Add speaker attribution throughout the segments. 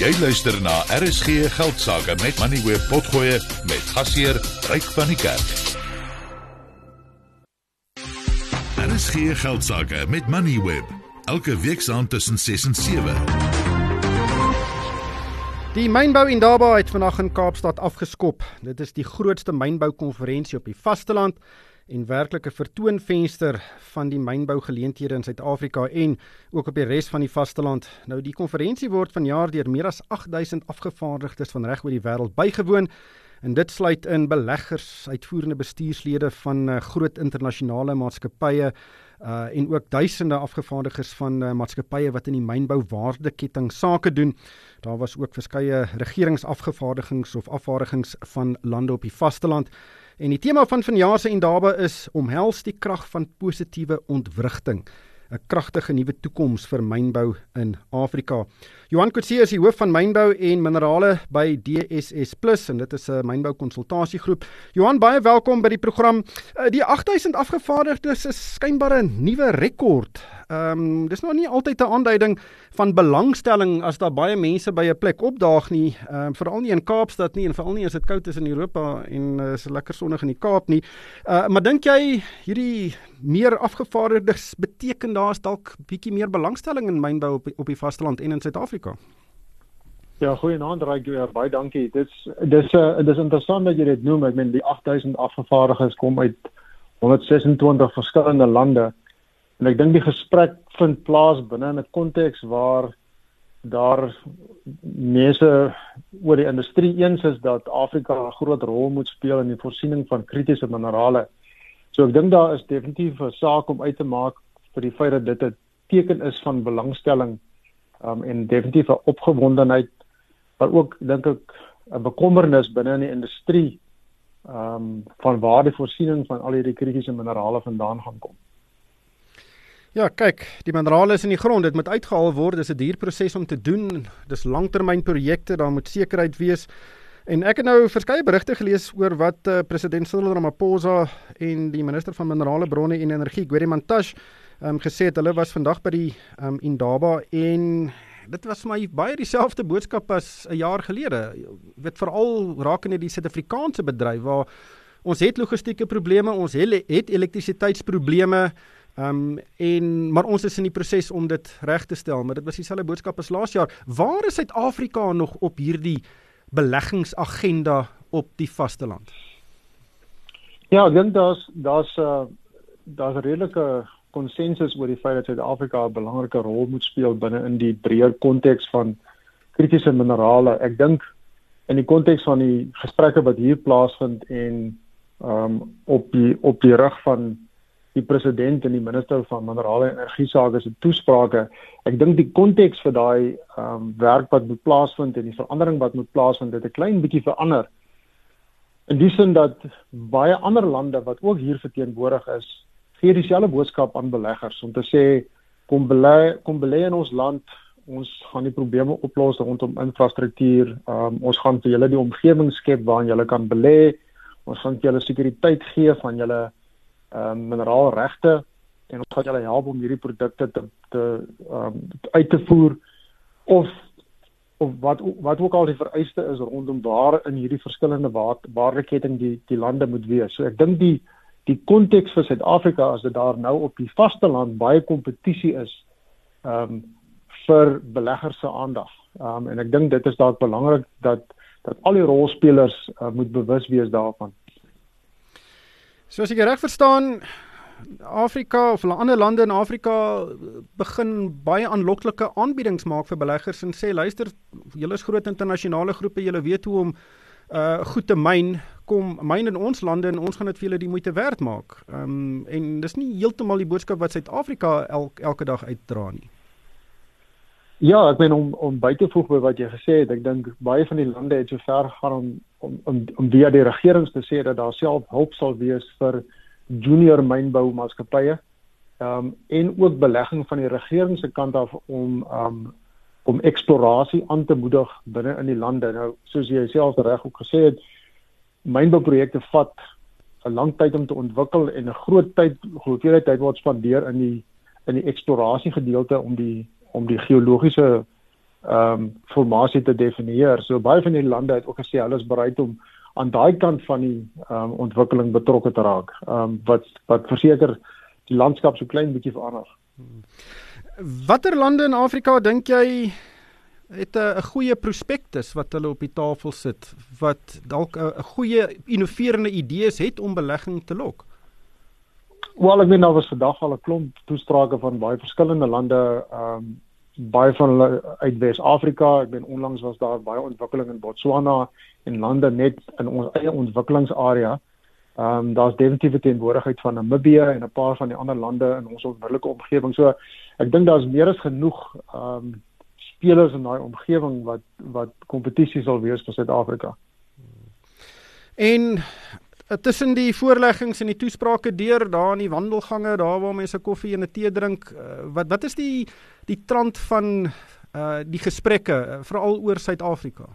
Speaker 1: Jy luister na RSG Geldsaake met Money Web Potgoe met gasheer Ryk van die Kerk. RSG Geldsaake met Money Web elke week saam tussen 6 en 7.
Speaker 2: Die mynbou Indaba het vandag in Kaapstad afgeskop. Dit is die grootste mynboukonferensie op die vasteland en werklike vertoonvenster van die mynbougeleenthede in Suid-Afrika en ook op die res van die vasteland. Nou die konferensie word vanjaar deur meer as 8000 afgevaardigdes van reg oor die wêreld bygewoon en dit sluit in beleggers, uitvoerende bestuurslede van uh, groot internasionale maatskappye uh en ook duisende afgevaardigdes van uh, maatskappye wat in die mynbou waardeketting sake doen. Daar was ook verskeie regeringsafgevaardigings of afvaardigings van lande op die vasteland. En die tema van vanjaar se Indaba is omhels die krag van positiewe ontwrigting. 'n kragtige nuwe toekoms vir mynbou in Afrika. Johan Kutse is die hoof van mynbou en minerale by DSS Plus en dit is 'n mynbou konsultasiegroep. Johan, baie welkom by die program. Uh, die 8000 afgevaardigdes is skynbaar 'n nuwe rekord. Ehm um, dis nog nie altyd 'n aanduiding van belangstelling as daar baie mense by 'n plek opdaag nie. Ehm um, veral nie in Kaapstad nie en veral nie as dit koud is in Europa en uh, is lekker sonnig in die Kaap nie. Uh maar dink jy hierdie meer afgevaardigdes beteken daar is dalk bietjie meer belangstelling in mynbou op op die vasteland en in Suid-Afrika.
Speaker 3: Ja, goeienaand Raai, ja, baie dankie. Dit dis uh, dis interessant dat jy dit noem. Ek meen die 8000 afgevaardigdes kom uit 126 verskillende lande. En ek dink die gesprek vind plaas binne 'n konteks waar daar mense oor die industrie eens is dat Afrika 'n groot rol moet speel in die voorsiening van kritiese minerale. So ek dink daar is definitief 'n saak om uit te maak vir die feit dat dit 'n teken is van belangstelling um, en definitief 'n opgewondenheid maar ook dink ek 'n bekommernis binne in die industrie ehm um, van waar die voorsiening van al hierdie kritiese minerale vandaan gaan kom.
Speaker 2: Ja, kyk, die minerale is in die grond, dit moet uitgehaal word, dis 'n duur proses om te doen. Dis langtermynprojekte, daar moet sekerheid wees. En ek het nou verskeie berigte gelees oor wat uh, president Cyril Ramaphosa en die minister van minerale bronne en energie, Gwede Mantashe, um, gesê het hulle was vandag by die um, Indaba en dit was my baie dieselfde boodskap as 'n jaar gelede. Dit veral rakende die Suid-Afrikaanse bedryf waar ons het logistieke probleme, ons het, het elektrisiteitsprobleme. Ehm um, en maar ons is in die proses om dit reg te stel, maar dit was dieselfde boodskap as laas jaar. Waar is Suid-Afrika nog op hierdie beleggingsagenda op die vasteland?
Speaker 3: Ja, ek dink daar's daar's 'n uh, daar's 'n redelike konsensus oor die feit dat Suid-Afrika 'n belangrike rol moet speel binne in die breër konteks van kritiese minerale. Ek dink in die konteks van die gesprekke wat hier plaasvind en ehm um, op die op die rug van die president en die minister van minerale en energie sake se toesprake. Ek dink die konteks vir daai ehm um, werk wat moet plaasvind en die verandering wat moet plaasvind, dit 'n klein bietjie verander. In die sin dat baie ander lande wat ook hier verteenwoordig is, gee dieselfde boodskap aan beleggers om te sê kom belê kom belê in ons land ons gaan die probleme oplos rondom infrastruktuur um, ons gaan vir julle die omgewing skep waarin julle kan belê ons gaan julle sekuriteit gee van julle um, mineraalregte en ons gaan julle help om hierdie produkte te te um, uit te voer of of wat wat ook al die vereiste is rondom waar in hierdie verskillende waardeketting die die lande moet wees so ek dink die die konteks vir Suid-Afrika as dit daar nou op die vasteland baie kompetisie is ehm um, vir beleggers se aandag. Ehm um, en ek dink dit is dalk belangrik dat dat al die rolspelers uh, moet bewus wees daarvan.
Speaker 2: So as ek reg verstaan Afrika of ander lande in Afrika begin baie aanloklike aanbiedings maak vir beleggers en sê luister julle is groot internasionale groepe julle weet hoe om uh goed te myn kom myn in ons lande en ons gaan dit vir julle die moeite werd maak. Ehm um, en dis nie heeltemal die boodskap wat Suid-Afrika el, elke dag uitdra nie.
Speaker 3: Ja, ek meen om om by te voeg by wat jy gesê het, ek dink baie van die lande het so ver gegaan om om om, om via die regerings te sê dat daar self hulp sal wees vir junior mynboumaatskappye. Ehm um, en ook belegging van die regering se kant af om ehm um, om eksplorasie aan te moedig binne in die lande. Nou soos jy self reg ook gesê het, mynbouprojekte vat 'n lang tyd om te ontwikkel en 'n groot tyd hoeveelheid tyd word spandeer in die in die eksplorasie gedeelte om die om die geologiese ehm um, formasie te definieer. So baie van hierdie lande het ook gesê hulle is bereid om aan daai kant van die ehm um, ontwikkeling betrokke te raak. Ehm um, wat wat verseker die landskap so klein bietjie verander.
Speaker 2: Watter lande in Afrika dink jy het 'n goeie prospektus wat hulle op die tafel sit wat dalk 'n goeie innoverende idees het om belegging te lok?
Speaker 3: Wel, ek weet nou was vandag al 'n klomp toesprake van baie verskillende lande, ehm um, baie van hulle uit Wes-Afrika. Ek ben onlangs was daar baie ontwikkeling in Botswana en lande net in ons eie ontwikkelingsarea. Ehm um, daar's definitief teenwoordigheid van Namibië en 'n paar van die ander lande in ons onmiddellike omgewing. So ek dink daar's meer as genoeg ehm um, spelers in daai omgewing wat wat kompetisie sal wees vir Suid-Afrika.
Speaker 2: En tussen die voorleggings en die toesprake deur daar in die wandelgange, daar waar mense koffie en 'n tee drink, eh, wat wat is die die trant van uh die gesprekke veral oor Suid-Afrika?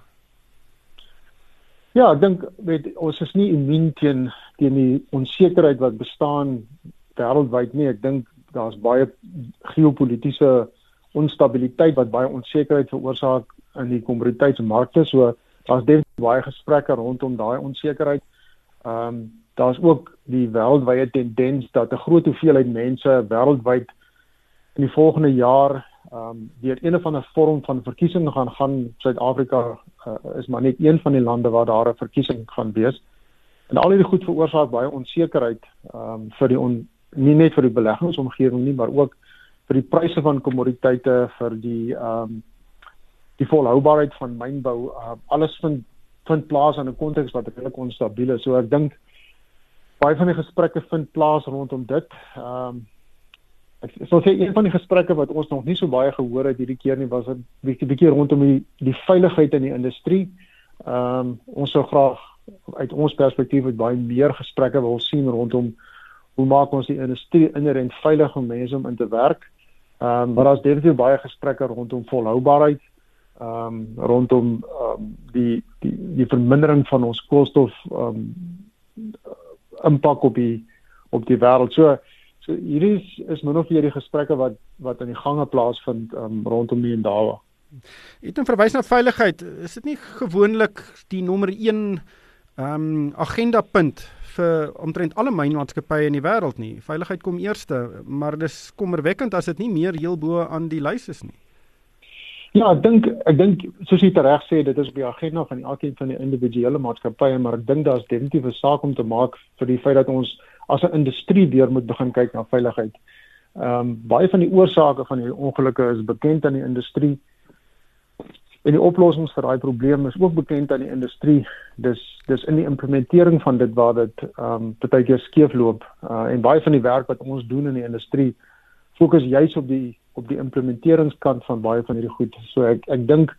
Speaker 3: Ja, ek dink weet ons is nie immuun teen teen die onsekerheid wat bestaan wêreldwyd nie. Ek dink daar's baie geopolitiese onstabiliteit wat baie onsekerheid veroorsaak in die kommoditeitsmarkte. So daar's baie gesprekke rondom daai onsekerheid. Ehm um, daar's ook die wêreldwye tendens dat 'n groot hoeveelheid mense wêreldwyd in die volgende jaar ehm um, deur een of ander vorm van verkiesing gaan gaan Suid-Afrika uh, is maar net een van die lande waar daar 'n verkiesing gaan wees. En al hierdie goed veroorsaak baie onsekerheid ehm um, vir die on, nie net vir die beleggingsomgewing nie, maar ook vir die pryse van kommoditeite, vir die ehm um, die volhoubaarheid van mynbou. Uh, alles vind vind plaas in 'n konteks wat redelik onstabiel is. So ek dink baie van die gesprekke vind plaas rondom dit. Ehm um, ek sou sê een van die gesprekke wat ons nog nie so baie gehoor het hierdie keer nie was 'n bietjie bietjie rondom die die veiligheid in die industrie. Ehm um, ons sou graag uit ons perspektief uit baie meer gesprekke wil sien rondom hoe maak ons die industrie inherënt veilig om mense om in te werk. Ehm um, maar daar's definitief baie gesprekke rondom volhoubaarheid. Ehm um, rondom ehm um, die die die vermindering van ons koolstof ehm um, impak op die op die wêreld. So So hierdie is, is min of meer die gesprekke wat wat in die gange plaasvind um, rondom die Ndawa.
Speaker 2: Het dan verwys na veiligheid. Is dit nie gewoonlik die nommer 1 ehm um, agenda punt vir omtrent alle mynmaatskappye in die wêreld nie? Veiligheid kom eerste, maar dis kommerwekkend as dit nie meer heel bo aan die lys is nie.
Speaker 3: Ja, ek dink ek dink soos jy reg sê, dit is op die agenda van elkeen van die individuele maatskappye, maar ek dink daar's definitief 'n saak om te maak vir die feit dat ons as 'n industrie weer moet begin kyk na veiligheid. Ehm um, baie van die oorsake van hierdie ongelukke is bekend aan die industrie. En die oplossings vir daai probleem is ook bekend aan die industrie. Dis dis in die implementering van dit waar dit ehm um, baie keer skeefloop. Uh en baie van die werk wat ons doen in die industrie fokus juis op die op die implementeringskant van baie van hierdie goed. So ek ek dink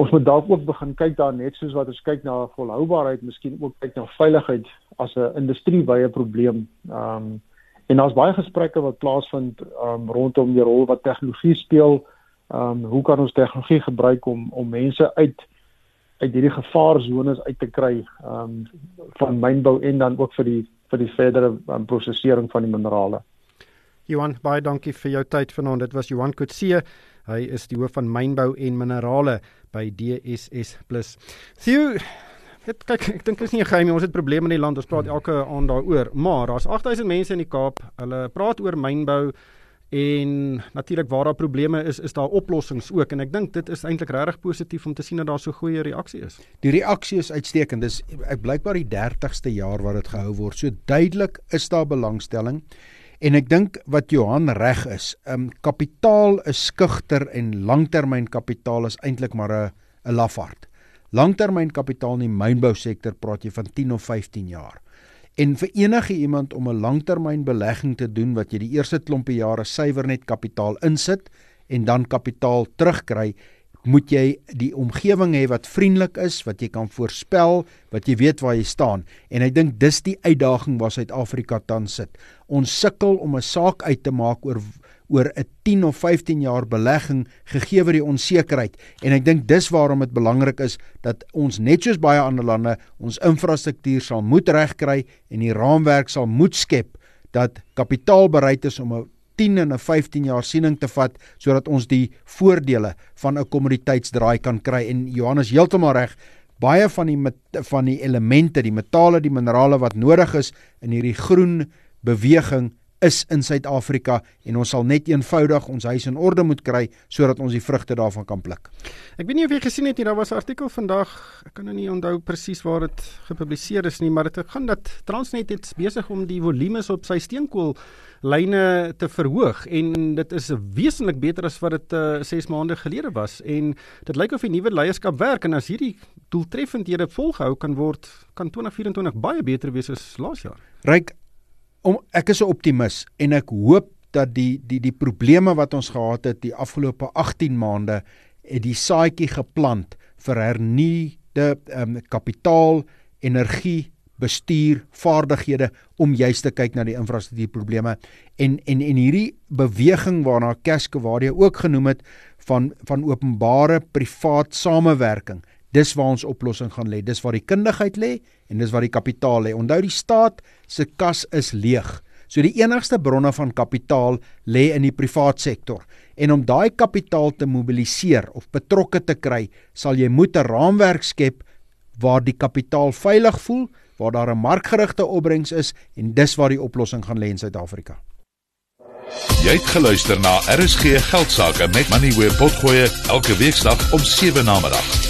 Speaker 3: ons moet dalk ook begin kyk daar net soos wat ons kyk na volhoubaarheid, miskien ook kyk na veiligheid as 'n industriewye probleem. Ehm um, en daar's baie gesprekke wat plaasvind um, rondom die rol wat tegnologie speel. Ehm um, hoe kan ons tegnologie gebruik om om mense uit uit hierdie gevaarzones uit te kry ehm um, van mynbou en dan ook vir die vir die verdere um, prosesering van die minerale.
Speaker 2: Johan, baie dankie vir jou tyd vanaand. Dit was Johan Kutse. Hy is die hoof van mynbou en minerale by DSS+. Theo, het, kyk, ek dink dit is nie 'n geheim nie. Ons het probleme in die land. Ons praat elke aand daaroor. Maar daar's 8000 mense in die Kaap. Hulle praat oor mynbou en natuurlik waar daar probleme is, is daar oplossings ook en ek dink dit is eintlik regtig positief om te sien dat daar so goeie reaksie is.
Speaker 4: Die reaksie is uitstekend. Dis ek blykbaar die 30ste jaar wat dit gehou word. So duidelik is daar belangstelling. En ek dink wat Johan reg is, ehm um, kapitaal is skugter en langtermynkapitaal is eintlik maar 'n 'n lafaard. Langtermynkapitaal in die mynbousektor praat jy van 10 of 15 jaar. En vir enige iemand om 'n langtermynbelegging te doen wat jy die eerste klompie jare suiwer net kapitaal insit en dan kapitaal terugkry, moet jy die omgewing hê wat vriendelik is, wat jy kan voorspel, wat jy weet waar jy staan. En ek dink dis die uitdaging waar Suid-Afrika tans sit. Ons sukkel om 'n saak uit te maak oor oor 'n 10 of 15 jaar belegging gegee word die onsekerheid. En ek dink dis waarom dit belangrik is dat ons net soos baie ander lande ons infrastruktuur sal moet regkry en die raamwerk sal moet skep dat kapitaal bereid is om 'n 10 en 'n 15 jaar siening te vat sodat ons die voordele van 'n kommoditeitsdraai kan kry. En Johannes heeltemal reg baie van die met, van die elemente die metale die minerale wat nodig is in hierdie groen beweging is in Suid-Afrika en ons sal net eenvoudig ons huis in orde moet kry sodat ons die vrugte daarvan kan pluk.
Speaker 2: Ek weet nie of jy gesien het nie, daar was 'n artikel vandag, ek kan nou nie onthou presies waar dit gepubliseer is nie, maar dit gaan dat Transnet het besig om die volumes op sy steenkool lyne te verhoog en dit is wesentlik beter as wat dit uh, eh, 6 maande gelede was en dit lyk of die nuwe leierskap werk en as hierdie doeltreffendhede volgehou kan word, kan 2024 baie beter wees as laas jaar.
Speaker 4: Ryk om ek is 'n optimis en ek hoop dat die die die probleme wat ons gehad het die afgelope 18 maande het die saadjie geplant vir hernuide um, kapitaal, energie, bestuur, vaardighede om juist te kyk na die infrastruktuurprobleme. En en en hierdie beweging waarna Cascawadia ook genoem het van van openbare privaat samewerking Dis waar ons oplossing gaan lê. Dis waar die kundigheid lê en dis waar die kapitaal lê. Onthou die staat se kas is leeg. So die enigste bronne van kapitaal lê in die privaat sektor. En om daai kapitaal te mobiliseer of betrokke te kry, sal jy moet 'n raamwerk skep waar die kapitaal veilig voel, waar daar 'n markgerigte opbrengs is en dis waar die oplossing gaan lê in Suid-Afrika.
Speaker 1: Jy het geluister na RSG Geldsaake met Money where potgoe elke weeksdag om 7 na middag.